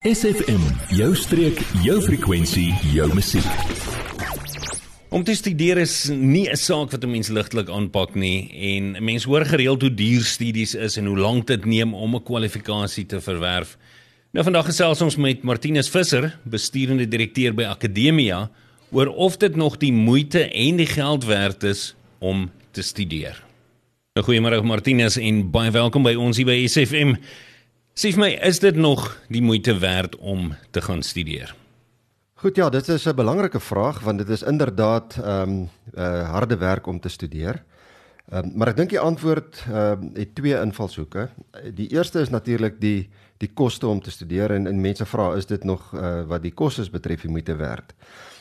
SFM, jou streek, jou frekwensie, jou musiek. Om te studeer is nie 'n saak wat 'n mens ligtelik aanpak nie en mense hoor gereeld hoe duur studies is en hoe lank dit neem om 'n kwalifikasie te verwerf. Nou vandag gesels ons met Martinus Visser, besturende direkteur by Akademia, oor of dit nog die moeite en die geld werd is om te studeer. Nou goeiemôre Martinus en baie welkom by ons hier by SFM. Sê vir my, is dit nog die moeite werd om te gaan studeer? Goed ja, dit is 'n belangrike vraag want dit is inderdaad ehm um, uh, harde werk om te studeer. Ehm um, maar ek dink die antwoord ehm um, het twee invalshoeke. Die eerste is natuurlik die die koste om te studeer en en mense vra is dit nog uh, wat die kostes betref die moeite werd.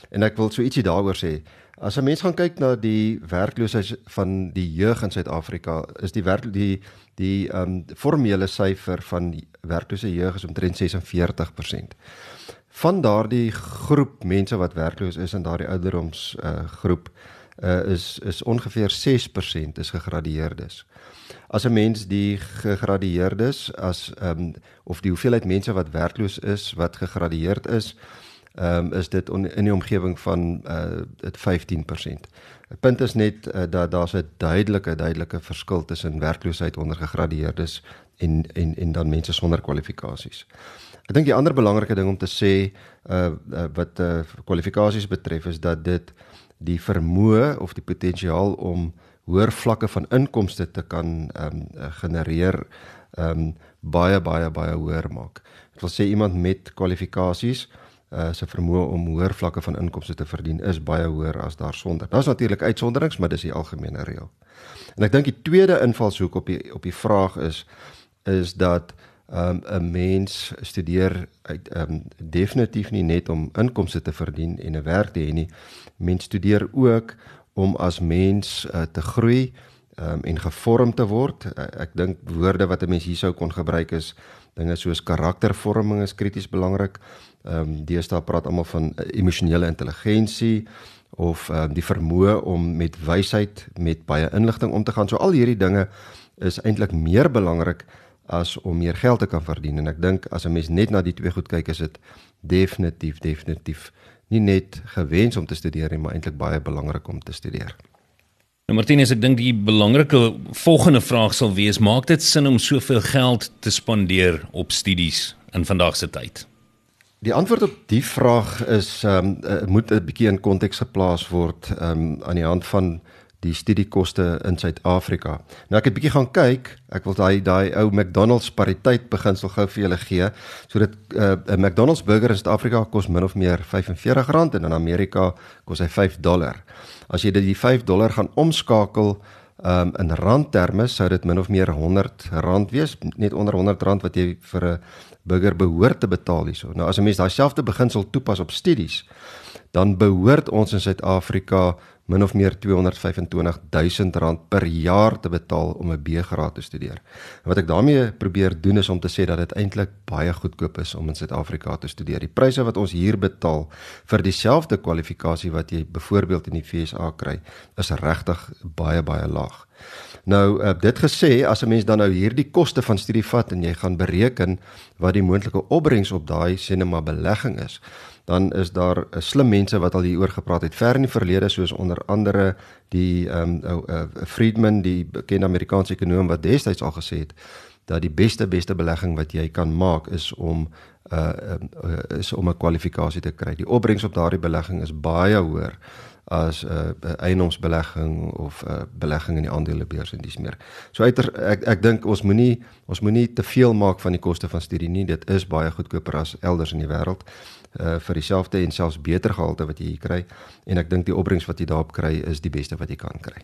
En ek wil so ietsie daaroor sê. As 'n mens gaan kyk na die werkloosheid van die jeug in Suid-Afrika, is die werk die die ehm um, formele syfer van werklose jeug is omtrent 46%. Van daardie groep mense wat werkloos is in daardie ouderdoms uh, groep uh, is is ongeveer 6% is gegradueerdes. As 'n mens die gegradueerdes as ehm um, of die hoeveelheid mense wat werkloos is wat gegradueerd is, ehm um, is dit on, in die omgewing van uh dit 15%. Die punt is net uh, dat daar's 'n duidelike duidelike verskil tussen werkloosheid onder gegradueerdes en en en dan mense sonder kwalifikasies. Ek dink die ander belangrike ding om te sê uh, uh wat uh kwalifikasies betref is dat dit die vermoë of die potensiaal om hoër vlakke van inkomste te kan ehm um, genereer ehm um, baie baie baie hoër maak. Dit wil sê iemand met kwalifikasies uh se vermoë om hoër vlakke van inkomste te verdien is baie hoër as daar sonder. Daar's natuurlik uitsonderings, maar dis die algemene reël. En ek dink die tweede invalshoek op die op die vraag is is dat um, 'n mens studeer uit um, definitief nie net om inkomste te verdien en 'n werk te hê nie. Mens studeer ook om as mens uh, te groei um, en gevorm te word. Uh, ek dink woorde wat 'n mens hier sou kon gebruik is dinge soos karaktervorming is krities belangrik. Ehm um, deesdae praat almal van uh, emosionele intelligensie of ehm um, die vermoë om met wysheid met baie inligting om te gaan. So al hierdie dinge is eintlik meer belangrik as om meer geld te kan verdien en ek dink as 'n mens net na die twee goed kyk is dit definitief definitief nie net gewens om te studeer nie maar eintlik baie belangrik om te studeer. Nou Martinus, ek dink die belangrike volgende vraag sal wees, maak dit sin om soveel geld te spandeer op studies in vandag se tyd? Die antwoord op die vraag is ehm um, moet 'n bietjie in konteks geplaas word ehm um, aan die hand van die studiekoste in Suid-Afrika. Nou ek het bietjie gaan kyk. Ek wil daai daai ou McDonald's pariteit beginsel gou vir julle gee. So dit uh, 'n McDonald's burger in Suid-Afrika kos min of meer R45 en in Amerika kos hy 5 dollar. As jy dit die 5 dollar gaan omskakel um, in randterme sou dit min of meer R100 wees, net onder R100 wat jy vir 'n burger behoort te betaal hierso. Nou as 'n mens daai selfde beginsel toepas op studies, dan behoort ons in Suid-Afrika min of meer 225 000 rand per jaar te betaal om 'n B-graad te studeer. En wat ek daarmee probeer doen is om te sê dat dit eintlik baie goedkoop is om in Suid-Afrika te studeer. Die pryse wat ons hier betaal vir dieselfde kwalifikasie wat jy byvoorbeeld in die FSA kry, is regtig baie baie laag. Nou uh, dit gesê, as 'n mens dan nou hierdie koste van studie vat en jy gaan bereken wat die moontlike opbrengs op daai sinema belegging is, dan is daar uh, slim mense wat al hieroor gepraat het ver in die verlede soos onder andere die ehm um, uh, Friedman die bekende Amerikaanse ekonom wat destyds al gesê het dat die beste beste belegging wat jy kan maak is om uh, uh is om 'n kwalifikasie te kry. Die opbrengs op daardie belegging is baie hoër as 'n uh, eiendomsbelegging of 'n uh, belegging in die aandelebeurs en dis meer. So uiter ek ek dink ons moenie ons moenie te veel maak van die koste van studie nie. Dit is baie goedkoper as elders in die wêreld uh vir dieselfde en selfs beter gehalte wat jy hier kry en ek dink die opbrengs wat jy daarop kry is die beste wat jy kan kry.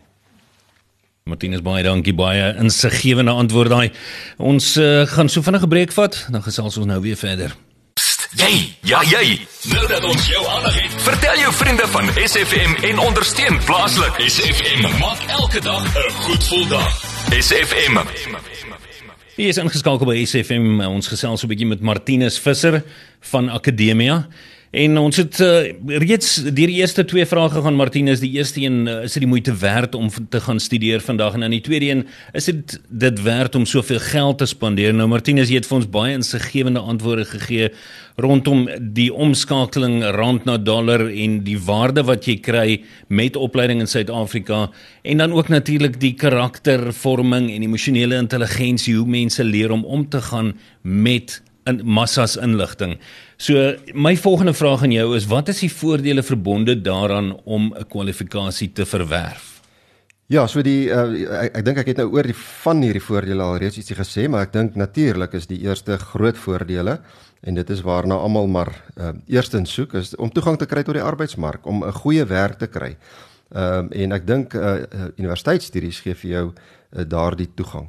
Martinus baie dankie baie insiggewende antwoord daai. Ons uh, gaan so vinnig 'n breek vat, dan gesels ons nou weer verder. Jy, ja jy. Nou dat ons jou aandag het, vertel jou vriende van SFM en ondersteun plaaslik. SFM maak elke dag 'n goed gevoel dag. SFM. Hier is ingeskakel by SFM. Ons gesels so 'n bietjie met Martinus Visser van Akademia. En ons het uh, reeds deur die eerste twee vrae gegaan Martinus, die eerste een uh, is dit die moeite werd om te gaan studeer vandag en dan die tweede een is dit dit werd om soveel geld te spandeer. Nou Martinus, jy het vir ons baie insiggewende antwoorde gegee rondom die omskakeling rand na dollar en die waarde wat jy kry met opleiding in Suid-Afrika en dan ook natuurlik die karaktervorming en emosionele intelligensie hoe mense leer om om te gaan met in massas inligting. So my volgende vraag aan jou is wat is die voordele verbonde daaraan om 'n kwalifikasie te verwerf? Ja, so die uh, ek, ek dink ek het nou oor die van hierdie voordele al reeds ietsie gesê, maar ek dink natuurlik is die eerste groot voordele en dit is waarna almal maar uh, eerstens soek is om toegang te kry tot die arbeidsmark, om 'n goeie werk te kry. Ehm um, en ek dink uh, universiteitsstudies gee vir jou uh, daardie toegang.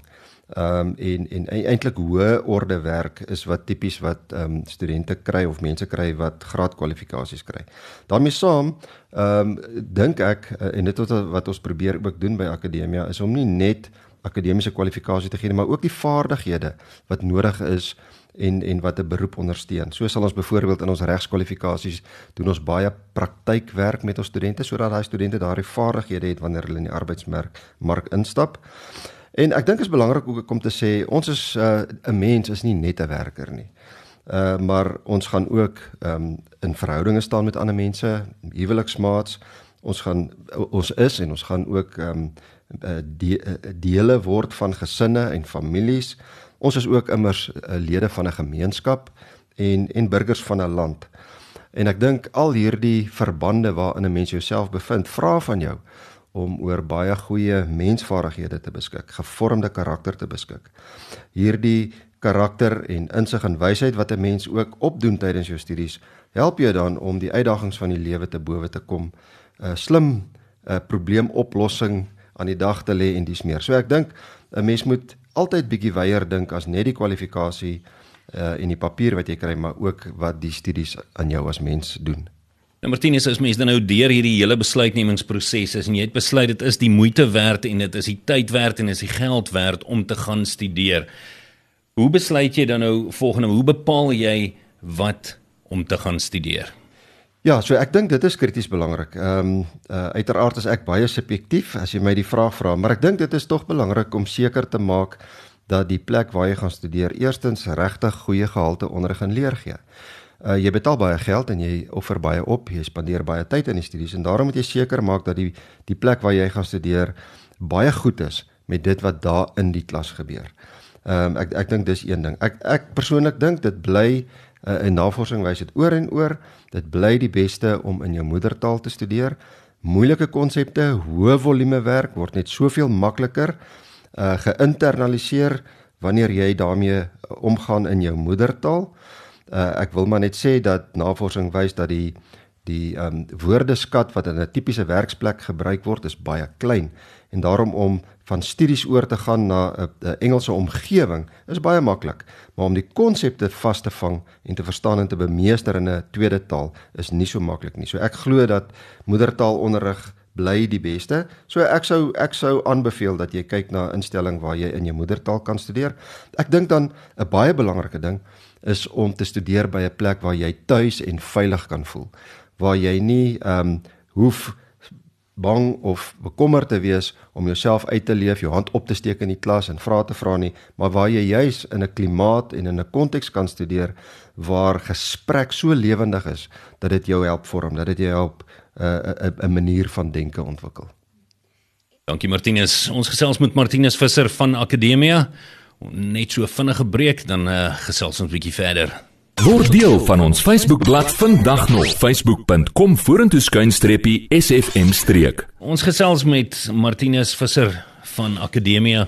Ehm um, en en eintlik hoë orde werk is wat tipies wat ehm um, studente kry of mense kry wat graadkwalifikasies kry. daarmee saam ehm um, dink ek uh, en dit wat wat ons probeer ook doen by akademia is om nie net akademiese kwalifikasie te gee maar ook die vaardighede wat nodig is en en wat 'n beroep ondersteun. So sal ons byvoorbeeld in ons regskwalifikasies doen ons baie praktykwerk met ons studente sodat daai studente daardie vaardighede het wanneer hulle in die arbeidsmark mark instap. En ek dink dit is belangrik ook om te sê ons is uh, 'n uh, mens is nie net 'n werker nie. Uh maar ons gaan ook um, in verhoudinge staan met ander mense, huweliksmaats. Ons gaan ons is en ons gaan ook um, die dele word van gesinne en families. Ons is ook immers lede van 'n gemeenskap en en burgers van 'n land. En ek dink al hierdie verbande waarin 'n mens jouself bevind, vra van jou om oor baie goeie mensvaardighede te beskik, gevormde karakter te beskik. Hierdie karakter en insig en wysheid wat 'n mens ook opdoen tydens jou studies, help jou dan om die uitdagings van die lewe te bowe te kom, 'n uh, slim uh, probleemoplossing aan die dag te lê en dis meer. So ek dink 'n mens moet altyd bietjie weier dink as net die kwalifikasie uh, en die papier wat jy kry, maar ook wat die studies aan jou as mens doen. Nou Martinus, as mens dan nou deur hierdie hele besluitnemingsproses is en jy het besluit dit is die moeite werd en dit is die tyd werd en is die geld werd om te gaan studeer. Hoe besluit jy dan nou volgende hoe bepaal jy wat om te gaan studeer? Ja, so ek dink dit is krities belangrik. Ehm um, uh, uiteraard is ek baie subjektief as jy my die vraag vra, maar ek dink dit is tog belangrik om seker te maak dat die plek waar jy gaan studeer eerstens regtig goeie gehalte onderrig en leer gee. Uh, jy betaal baie geld en jy offer baie op, jy spandeer baie tyd in die studies en daarom moet jy seker maak dat die die plek waar jy gaan studeer baie goed is met dit wat daar in die klas gebeur. Ehm um, ek ek dink dis een ding. Ek ek persoonlik dink dit bly uh, in navorsing wys dit oor en oor, dit bly die beste om in jou moedertaal te studeer. Moeilike konsepte, hoë volume werk word net soveel makliker uh geïnternaliseer wanneer jy daarmee omgaan in jou moedertaal. Uh, ek wil maar net sê dat navorsing wys dat die die ehm um, woordeskat wat in 'n tipiese werksplek gebruik word is baie klein en daarom om van studies oor te gaan na 'n Engelse omgewing is baie maklik, maar om die konsepte vas te vang en te verstaan en te bemeester in 'n tweede taal is nie so maklik nie. So ek glo dat moedertaalonderrig bly die beste. So ek sou ek sou aanbeveel dat jy kyk na 'n instelling waar jy in jou moedertaal kan studeer. Ek dink dan 'n baie belangrike ding is om te studeer by 'n plek waar jy tuis en veilig kan voel. Waar jy nie ehm um, hoef bang of bekommerd te wees om jouself uit te leef, jou hand op te steek in die klas en vrae te vra nie, maar waar jy juis in 'n klimaat en in 'n konteks kan studeer waar gesprek so lewendig is dat dit jou help vorm, dat dit jou help 'n uh, 'n manier van denke ontwikkel. Dankie Martinus. Ons gesels met Martinus Visser van Akademia net so vinnige breek dan uh, gesels ons 'n bietjie verder. Word deel van ons Facebookblad vandag nog facebook.com vorentoe skuinstreepie sfm streek. Ons gesels met Martinus Visser van Akademia.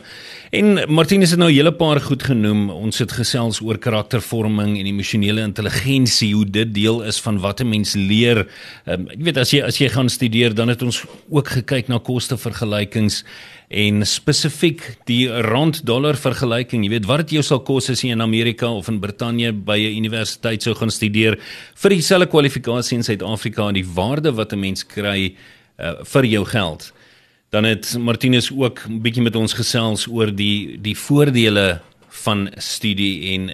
En Martinus het nou 'n hele paar goed genoem. Ons het gesels oor karaktervorming en emosionele intelligensie, hoe dit deel is van wat 'n mens leer. Um, jy weet as jy as jy gaan studeer, dan het ons ook gekyk na kostevergelykings en spesifiek die rand dollar vergelyking. Jy weet wat dit jou sal kos as jy in Amerika of in Brittanje by 'n universiteit sou gaan studeer vir dieselfde kwalifikasie in Suid-Afrika en die waarde wat 'n mens kry uh, vir jou geld. Dan het Martinus ook 'n bietjie met ons gesels oor die die voordele van studie en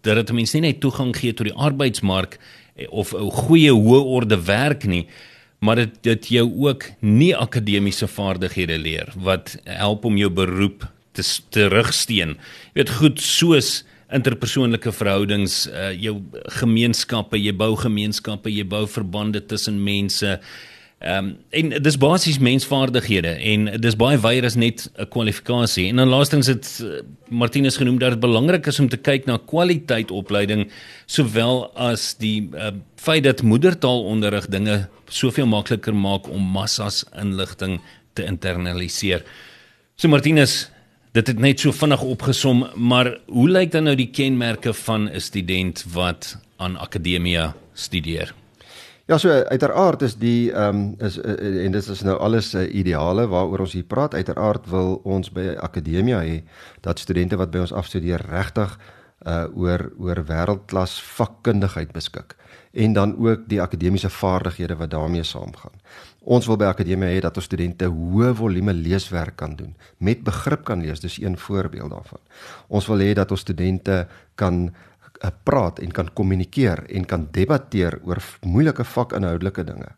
dat dit mense nie net toegang gee tot die arbeidsmark of 'n goeie hoë orde werk nie maar dit dit jou ook nie akademiese vaardighede leer wat help om jou beroep te terugsteen. Jy weet goed soos interpersoonlike verhoudings, uh, jou gemeenskappe, jy bou gemeenskappe, jy bou verbande tussen mense. Ehm um, en dis basies mensvaardighede en dis baie wyer as net 'n kwalifikasie. En dan laastens het uh, Martinus genoem dat dit belangrik is om te kyk na kwaliteit opleiding sowel as die uh, feit dat moedertaalonderrig dinge soveel makliker maak om massas inligting te internaliseer. So Martinus, dit het net so vinnig opgesom, maar hoe lyk dan nou die kenmerke van 'n student wat aan akademia studeer? Ja, so uiteraard is die ehm um, is uh, en dit is nou alles uh, ideale waaroor ons hier praat. Uiteraard wil ons by akademia hê dat studente wat by ons afstudeer regtig uh oor oor wêreldklas vakkundigheid beskik en dan ook die akademiese vaardighede wat daarmee saamgaan. Ons wil by akademie hê dat ons studente hoë volume leeswerk kan doen, met begrip kan lees, dis een voorbeeld daarvan. Ons wil hê dat ons studente kan praat en kan kommunikeer en kan debatteer oor moeilike vakinhoudelike dinge.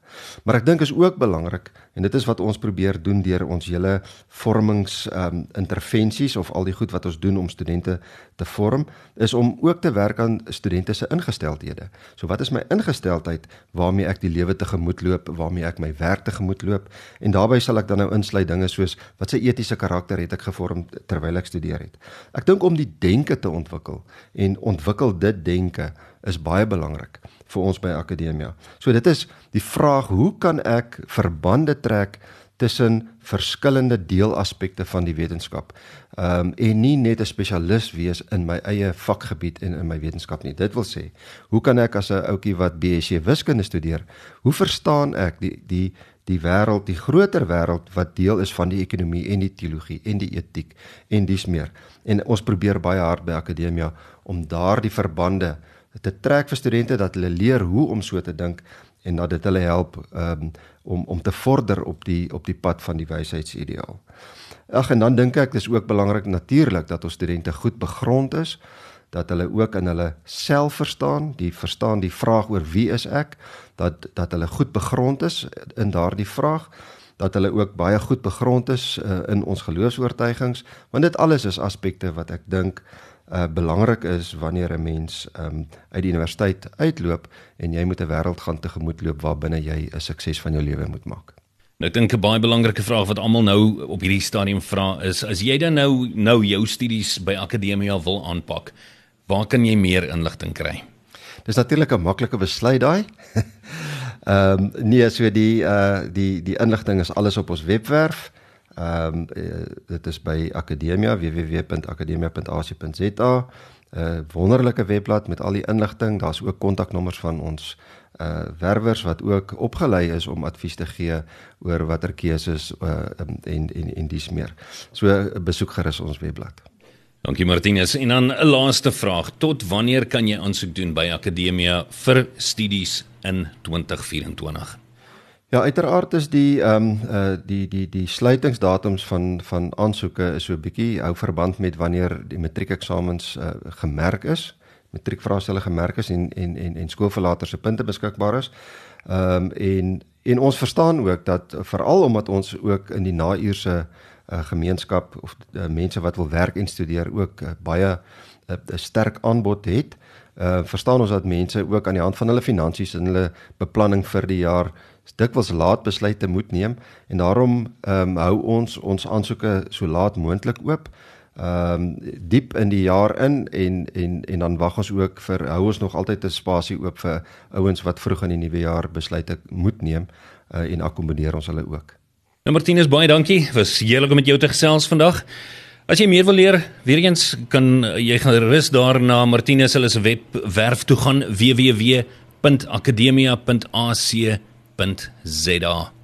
Maar ek dink is ook belangrik en dit is wat ons probeer doen deur ons hele vormings um, intervensies of al die goed wat ons doen om studente te vorm is om ook te werk aan studente se ingesteldhede. So wat is my ingesteldheid waarmee ek die lewe tegemoet loop, waarmee ek my werk tegemoet loop en daarbey sal ek dan nou insluit dinge soos wat se etiese karakter het ek gevorm terwyl ek studeer het. Ek dink om die denke te ontwikkel en ontwikkel dit denke is baie belangrik vir ons by akademia. So dit is die vraag hoe kan ek verbande trek tussen verskillende deelaspekte van die wetenskap. Ehm um, en nie net 'n spesialis wees in my eie vakgebied en in my wetenskap nie. Dit wil sê, hoe kan ek as 'n ouetjie wat BSc wiskunde studeer, hoe verstaan ek die die die wêreld, die groter wêreld wat deel is van die ekonomie en die teologie en die etiek en dis meer. En ons probeer baie hard by akademia om daardie verbande te trek vir studente dat hulle leer hoe om so te dink en dat dit hulle help um, om om te vorder op die op die pad van die wysheidsideaal. Ag en dan dink ek dis ook belangrik natuurlik dat ons studente goed begrond is dat hulle ook in hulle self verstaan, die verstaan die vraag oor wie is ek, dat dat hulle goed begrond is in daardie vraag, dat hulle ook baie goed begrond is uh, in ons geloofs-oortuigings, want dit alles is aspekte wat ek dink uh, belangrik is wanneer 'n mens um, uit die universiteit uitloop en jy moet 'n wêreld gaan tegemoet loop waar binne jy 'n sukses van jou lewe moet maak. Nou ek dink 'n baie belangrike vraag wat almal nou op hierdie stadium vra is as jy dan nou nou jou studies by akademia wil aanpak, waar kan jy meer inligting kry? Dis natuurlik 'n maklike besluit daai. Ehm um, nee, so die uh die die inligting is alles op ons webwerf. Ehm um, dit is by Akademia www.akademia.ac.za. 'n uh, Wonderlike webblad met al die inligting. Daar's ook kontaknommers van ons uh werwers wat ook opgelei is om advies te gee oor watter keuses uh en en en dis meer. So besoek gerus ons webblad. Dankie Martinus. En dan 'n laaste vraag. Tot wanneer kan jy aansoek doen by Akademia vir studies in 2024? Ja, uiteraard is die ehm um, uh die die die sluitingsdatums van van aansoeke is so 'n bietjie hou verband met wanneer die matriekeksamens uh gemerk is, matriekvraestelle gemerk is en en en en skoolverlater se punte beskikbaar is. Ehm um, en en ons verstaan ook dat veral omdat ons ook in die nauurse uh gemeenskap of uh, mense wat wil werk en studeer ook uh, baie 'n uh, sterk aanbod het. Uh verstaan ons dat mense ook aan die hand van hulle finansies en hulle beplanning vir die jaar dikwels laat besluite moet neem en daarom ehm um, hou ons ons aansoeke so laat moontlik oop. Ehm um, diep in die jaar in en en en dan wag ons ook vir hou ons nog altyd 'n spasie oop vir ouens wat vroeg in die nuwe jaar besluite moet neem uh, en akkommodeer ons hulle ook. Nou Martinus baie dankie. Was heerlik om met jou te gesels vandag. As jy meer wil leer, weer eens kan jy gerus daar na Martinus se webwerf toe gaan www.akademia.ac www.rsg.za.